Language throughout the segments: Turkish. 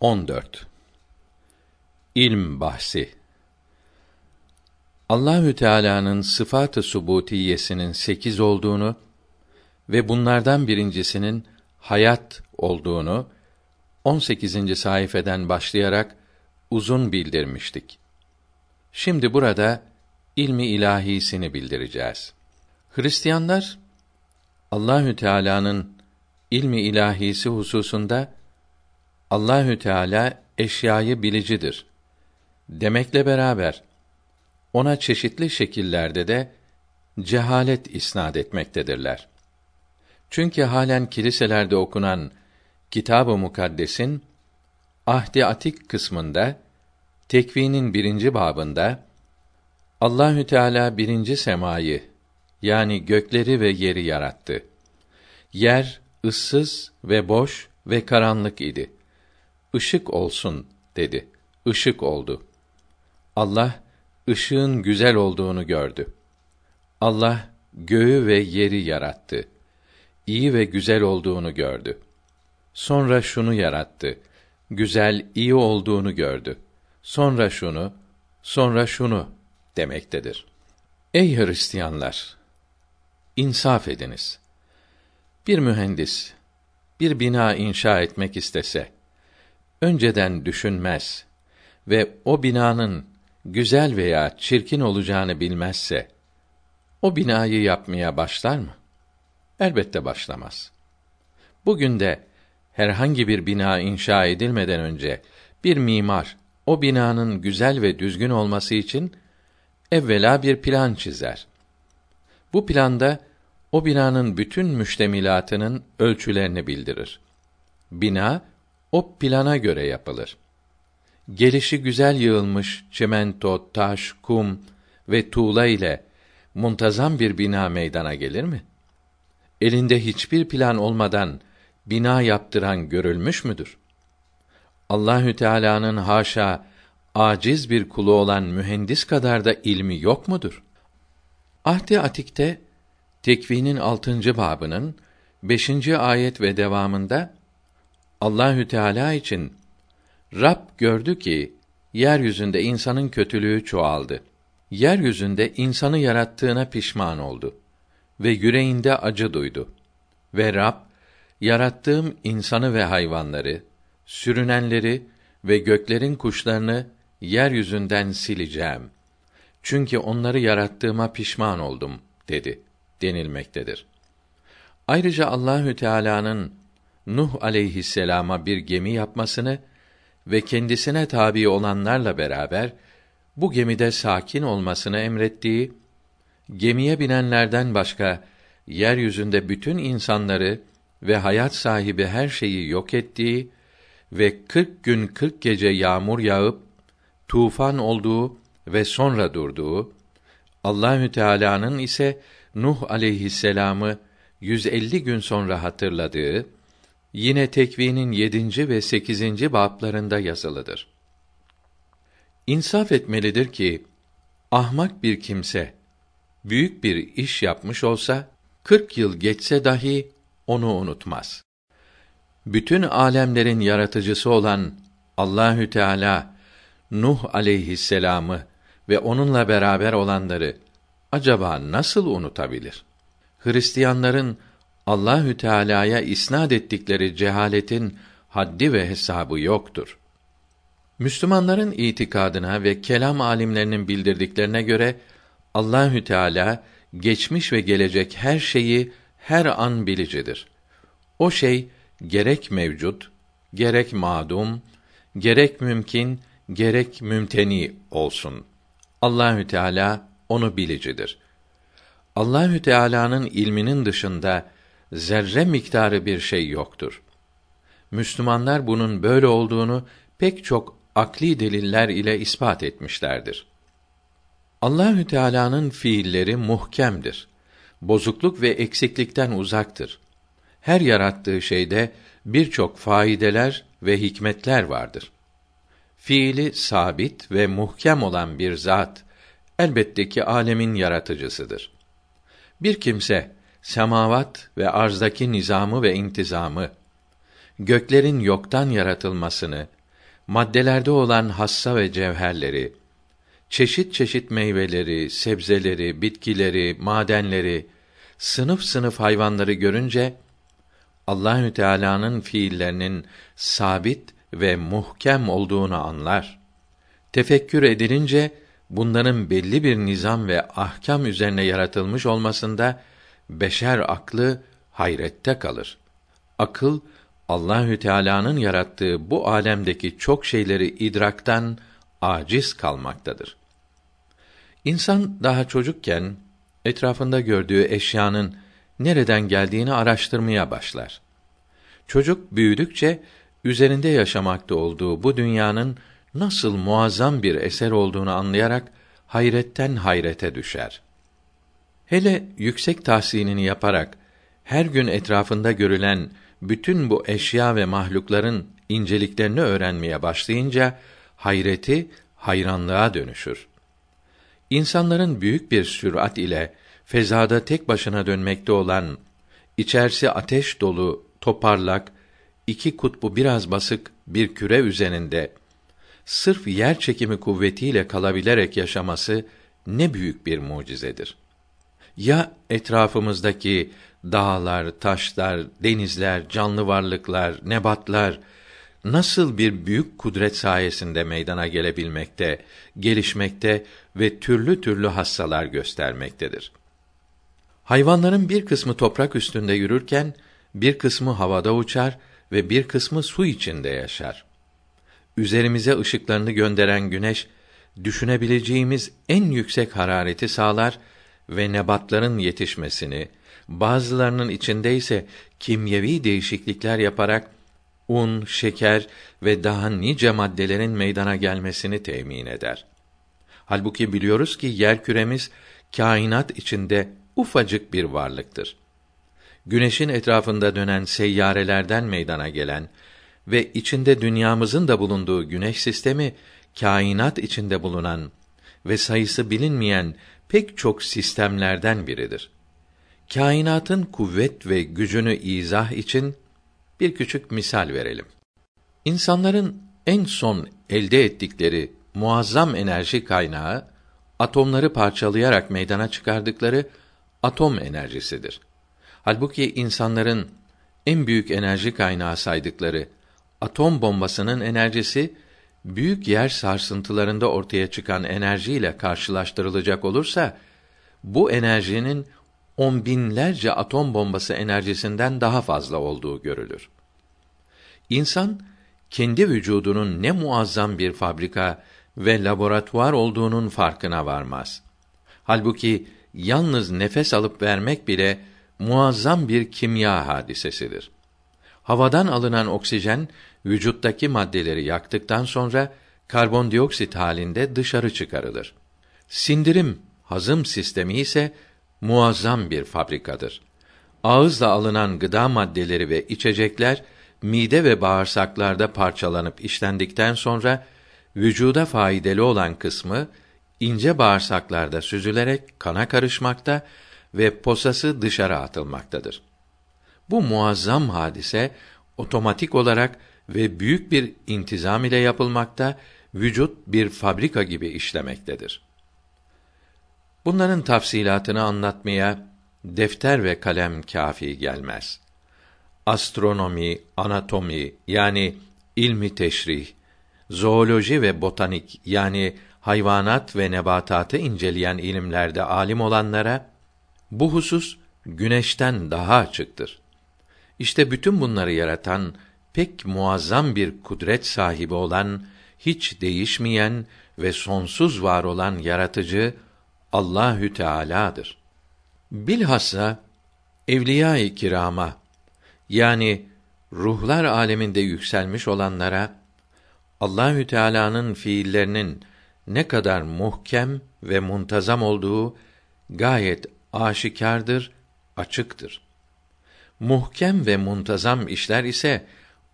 14 İlm bahsi Allahü Teala'nın sıfat-ı subutiyesinin sekiz olduğunu ve bunlardan birincisinin hayat olduğunu 18. sayfeden başlayarak uzun bildirmiştik. Şimdi burada ilmi ilahisini bildireceğiz. Hristiyanlar Allahü Teala'nın ilmi ilahisi hususunda Allahü Teala eşyayı bilicidir demekle beraber ona çeşitli şekillerde de cehalet isnad etmektedirler. Çünkü halen kiliselerde okunan Kitab-ı Mukaddes'in Ahdi Atik kısmında Tekvinin birinci babında Allahü Teala birinci semayı yani gökleri ve yeri yarattı. Yer ıssız ve boş ve karanlık idi. Işık olsun dedi. Işık oldu. Allah ışığın güzel olduğunu gördü. Allah göğü ve yeri yarattı. İyi ve güzel olduğunu gördü. Sonra şunu yarattı. Güzel, iyi olduğunu gördü. Sonra şunu, sonra şunu demektedir. Ey Hristiyanlar! İnsaf ediniz. Bir mühendis bir bina inşa etmek istese önceden düşünmez ve o binanın güzel veya çirkin olacağını bilmezse o binayı yapmaya başlar mı? Elbette başlamaz. Bugün de herhangi bir bina inşa edilmeden önce bir mimar o binanın güzel ve düzgün olması için evvela bir plan çizer. Bu planda o binanın bütün müştemilatının ölçülerini bildirir. Bina o plana göre yapılır. Gelişi güzel yığılmış çimento, taş, kum ve tuğla ile muntazam bir bina meydana gelir mi? Elinde hiçbir plan olmadan bina yaptıran görülmüş müdür? Allahü Teala'nın haşa aciz bir kulu olan mühendis kadar da ilmi yok mudur? Ahdi Atik'te Tekvinin altıncı babının beşinci ayet ve devamında Allahü Teala için Rab gördü ki yeryüzünde insanın kötülüğü çoğaldı. Yeryüzünde insanı yarattığına pişman oldu ve yüreğinde acı duydu. Ve Rab yarattığım insanı ve hayvanları, sürünenleri ve göklerin kuşlarını yeryüzünden sileceğim. Çünkü onları yarattığıma pişman oldum dedi denilmektedir. Ayrıca Allahü Teala'nın Nuh aleyhisselama bir gemi yapmasını ve kendisine tabi olanlarla beraber bu gemide sakin olmasını emrettiği, gemiye binenlerden başka yeryüzünde bütün insanları ve hayat sahibi her şeyi yok ettiği ve kırk gün kırk gece yağmur yağıp tufan olduğu ve sonra durduğu, Allahü Teala'nın ise Nuh aleyhisselamı 150 gün sonra hatırladığı yine Tekvinin 7. ve 8. bablarında yazılıdır. İnsaf etmelidir ki ahmak bir kimse büyük bir iş yapmış olsa 40 yıl geçse dahi onu unutmaz. Bütün alemlerin yaratıcısı olan Allahü Teala Nuh aleyhisselamı ve onunla beraber olanları acaba nasıl unutabilir? Hristiyanların Allahü Teala'ya isnad ettikleri cehaletin haddi ve hesabı yoktur. Müslümanların itikadına ve kelam alimlerinin bildirdiklerine göre Allahü Teala geçmiş ve gelecek her şeyi her an bilicidir. O şey gerek mevcut, gerek madum, gerek mümkün, gerek mümteni olsun. Allahü Teala onu bilicidir. Allahü Teala'nın ilminin dışında zerre miktarı bir şey yoktur. Müslümanlar bunun böyle olduğunu pek çok akli deliller ile ispat etmişlerdir. Allahü Teala'nın fiilleri muhkemdir. Bozukluk ve eksiklikten uzaktır. Her yarattığı şeyde birçok faydeler ve hikmetler vardır. Fiili sabit ve muhkem olan bir zat elbette ki alemin yaratıcısıdır. Bir kimse semavat ve arzdaki nizamı ve intizamı, göklerin yoktan yaratılmasını maddelerde olan hassa ve cevherleri, çeşit çeşit meyveleri, sebzeleri, bitkileri, madenleri, sınıf sınıf hayvanları görünce Allahü Teala'nın fiillerinin sabit ve muhkem olduğunu anlar. Tefekkür edilince bunların belli bir nizam ve ahkam üzerine yaratılmış olmasında beşer aklı hayrette kalır. Akıl Allahü Teala'nın yarattığı bu alemdeki çok şeyleri idraktan aciz kalmaktadır. İnsan daha çocukken etrafında gördüğü eşyanın nereden geldiğini araştırmaya başlar. Çocuk büyüdükçe üzerinde yaşamakta olduğu bu dünyanın nasıl muazzam bir eser olduğunu anlayarak hayretten hayrete düşer. Hele yüksek tahsilini yaparak her gün etrafında görülen bütün bu eşya ve mahlukların inceliklerini öğrenmeye başlayınca hayreti hayranlığa dönüşür. İnsanların büyük bir sürat ile fezada tek başına dönmekte olan içerisi ateş dolu, toparlak, iki kutbu biraz basık bir küre üzerinde sırf yer çekimi kuvvetiyle kalabilerek yaşaması ne büyük bir mucizedir. Ya etrafımızdaki dağlar, taşlar, denizler, canlı varlıklar, nebatlar nasıl bir büyük kudret sayesinde meydana gelebilmekte, gelişmekte ve türlü türlü hassalar göstermektedir. Hayvanların bir kısmı toprak üstünde yürürken bir kısmı havada uçar ve bir kısmı su içinde yaşar. Üzerimize ışıklarını gönderen güneş düşünebileceğimiz en yüksek harareti sağlar ve nebatların yetişmesini, bazılarının içinde ise kimyevi değişiklikler yaparak un, şeker ve daha nice maddelerin meydana gelmesini temin eder. Halbuki biliyoruz ki yer küremiz kainat içinde ufacık bir varlıktır. Güneşin etrafında dönen seyyarelerden meydana gelen ve içinde dünyamızın da bulunduğu güneş sistemi kainat içinde bulunan ve sayısı bilinmeyen pek çok sistemlerden biridir. Kainatın kuvvet ve gücünü izah için bir küçük misal verelim. İnsanların en son elde ettikleri muazzam enerji kaynağı atomları parçalayarak meydana çıkardıkları atom enerjisidir. Halbuki insanların en büyük enerji kaynağı saydıkları atom bombasının enerjisi büyük yer sarsıntılarında ortaya çıkan enerjiyle karşılaştırılacak olursa bu enerjinin on binlerce atom bombası enerjisinden daha fazla olduğu görülür. İnsan kendi vücudunun ne muazzam bir fabrika ve laboratuvar olduğunun farkına varmaz. Halbuki yalnız nefes alıp vermek bile muazzam bir kimya hadisesidir. Havadan alınan oksijen vücuttaki maddeleri yaktıktan sonra karbondioksit halinde dışarı çıkarılır. Sindirim, hazım sistemi ise muazzam bir fabrikadır. Ağızla alınan gıda maddeleri ve içecekler mide ve bağırsaklarda parçalanıp işlendikten sonra vücuda faydalı olan kısmı ince bağırsaklarda süzülerek kana karışmakta ve posası dışarı atılmaktadır. Bu muazzam hadise otomatik olarak ve büyük bir intizam ile yapılmakta, vücut bir fabrika gibi işlemektedir. Bunların tafsilatını anlatmaya defter ve kalem kafi gelmez. Astronomi, anatomi yani ilmi teşrih, zooloji ve botanik yani hayvanat ve nebatatı inceleyen ilimlerde alim olanlara bu husus güneşten daha açıktır. İşte bütün bunları yaratan pek muazzam bir kudret sahibi olan, hiç değişmeyen ve sonsuz var olan yaratıcı Allahü Teala'dır. Bilhassa evliya-i kirama yani ruhlar aleminde yükselmiş olanlara Allahü Teala'nın fiillerinin ne kadar muhkem ve muntazam olduğu gayet aşikardır, açıktır. Muhkem ve muntazam işler ise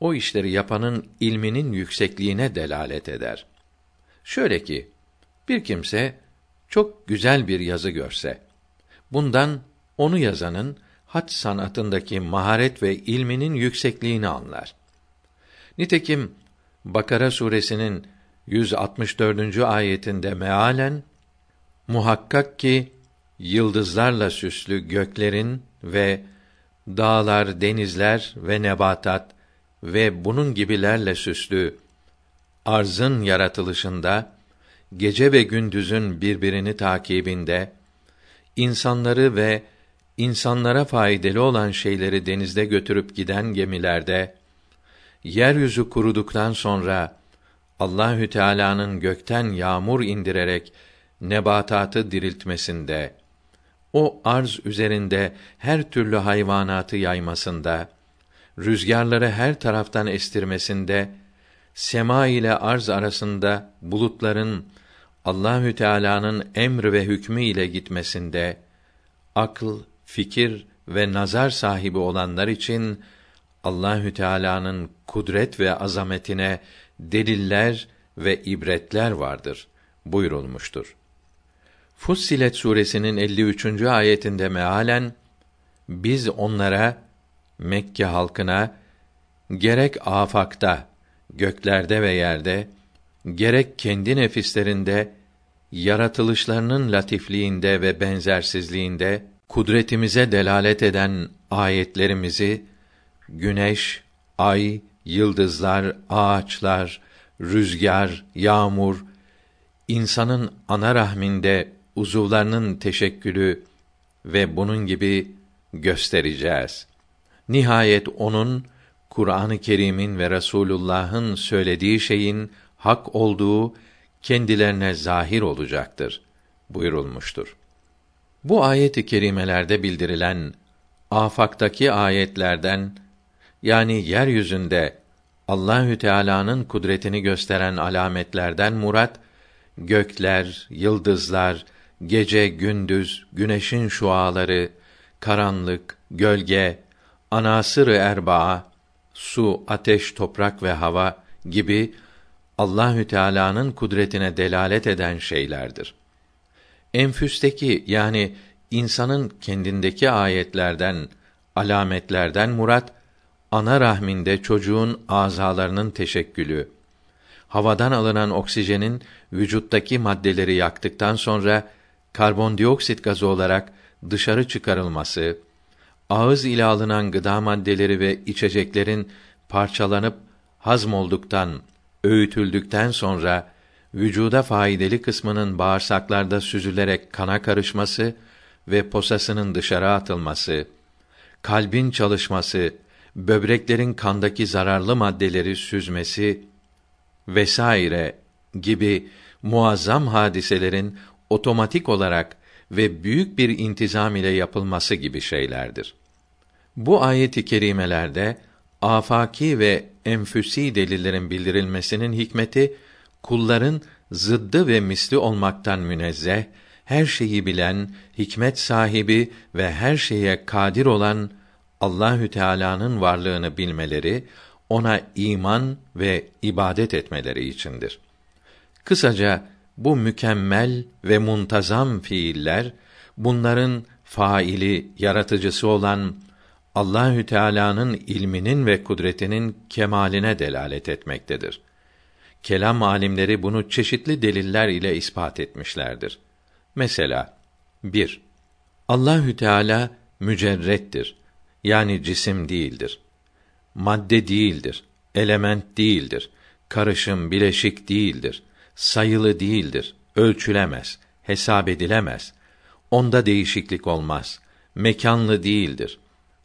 o işleri yapanın ilminin yüksekliğine delalet eder. Şöyle ki bir kimse çok güzel bir yazı görse bundan onu yazanın hat sanatındaki maharet ve ilminin yüksekliğini anlar. Nitekim Bakara suresinin 164. ayetinde mealen muhakkak ki yıldızlarla süslü göklerin ve dağlar, denizler ve nebatat ve bunun gibilerle süslü arzın yaratılışında gece ve gündüzün birbirini takibinde insanları ve insanlara faydalı olan şeyleri denizde götürüp giden gemilerde yeryüzü kuruduktan sonra Allahü Teala'nın gökten yağmur indirerek nebatatı diriltmesinde, o arz üzerinde her türlü hayvanatı yaymasında, rüzgarları her taraftan estirmesinde, sema ile arz arasında bulutların Allahü Teala'nın emri ve hükmü ile gitmesinde, akıl, fikir ve nazar sahibi olanlar için Allahü Teala'nın kudret ve azametine deliller ve ibretler vardır buyurulmuştur. Fussilet suresinin 53. ayetinde mealen biz onlara Mekke halkına gerek afakta, göklerde ve yerde, gerek kendi nefislerinde, yaratılışlarının latifliğinde ve benzersizliğinde kudretimize delalet eden ayetlerimizi güneş, ay, yıldızlar, ağaçlar, rüzgar, yağmur, insanın ana rahminde uzuvlarının teşekkülü ve bunun gibi göstereceğiz. Nihayet onun Kur'an-ı Kerim'in ve Resulullah'ın söylediği şeyin hak olduğu kendilerine zahir olacaktır buyurulmuştur. Bu ayet-i kerimelerde bildirilen afaktaki ayetlerden yani yeryüzünde Allahü Teala'nın kudretini gösteren alametlerden murat gökler, yıldızlar, gece gündüz, güneşin şuaları, karanlık, gölge, anasır-ı erbaa, su, ateş, toprak ve hava gibi Allahü Teala'nın kudretine delalet eden şeylerdir. Enfüsteki yani insanın kendindeki ayetlerden, alametlerden murat ana rahminde çocuğun azalarının teşekkülü, havadan alınan oksijenin vücuttaki maddeleri yaktıktan sonra karbondioksit gazı olarak dışarı çıkarılması, ağız ile alınan gıda maddeleri ve içeceklerin parçalanıp hazmolduktan, öğütüldükten sonra vücuda faydalı kısmının bağırsaklarda süzülerek kana karışması ve posasının dışarı atılması, kalbin çalışması, böbreklerin kandaki zararlı maddeleri süzmesi vesaire gibi muazzam hadiselerin otomatik olarak ve büyük bir intizam ile yapılması gibi şeylerdir. Bu ayet-i kerimelerde afaki ve enfüsi delillerin bildirilmesinin hikmeti kulların zıddı ve misli olmaktan münezzeh, her şeyi bilen, hikmet sahibi ve her şeye kadir olan Allahü Teala'nın varlığını bilmeleri, ona iman ve ibadet etmeleri içindir. Kısaca bu mükemmel ve muntazam fiiller bunların faili, yaratıcısı olan Allahü Teala'nın ilminin ve kudretinin kemaline delalet etmektedir. Kelam alimleri bunu çeşitli deliller ile ispat etmişlerdir. Mesela 1. Allahü Teala mücerrettir. Yani cisim değildir. Madde değildir. Element değildir. Karışım, bileşik değildir. Sayılı değildir. Ölçülemez, hesap edilemez. Onda değişiklik olmaz. Mekanlı değildir.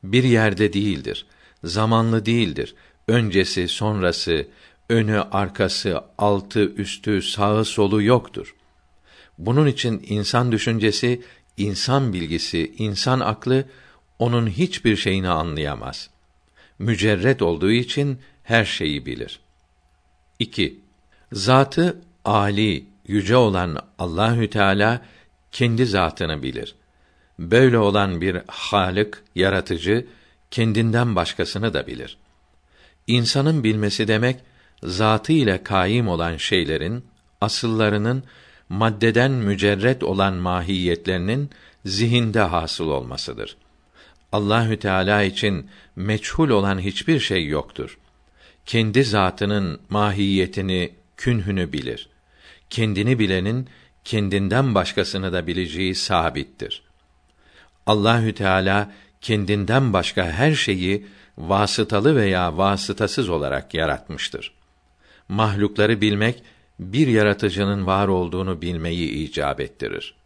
Bir yerde değildir. Zamanlı değildir. Öncesi, sonrası, önü, arkası, altı, üstü, sağı, solu yoktur. Bunun için insan düşüncesi, insan bilgisi, insan aklı onun hiçbir şeyini anlayamaz. Mücerret olduğu için her şeyi bilir. 2. Zatı ali, yüce olan Allahü Teala kendi zatını bilir. Böyle olan bir Halık, yaratıcı kendinden başkasını da bilir. İnsanın bilmesi demek zatı ile kaim olan şeylerin asıllarının maddeden mücerret olan mahiyetlerinin zihinde hasıl olmasıdır. Allahü Teala için meçhul olan hiçbir şey yoktur. kendi zatının mahiyetini, künhünü bilir. Kendini bilenin kendinden başkasını da bileceği sabittir. Allahü Teala kendinden başka her şeyi vasıtalı veya vasıtasız olarak yaratmıştır. Mahlukları bilmek bir yaratıcının var olduğunu bilmeyi icap ettirir.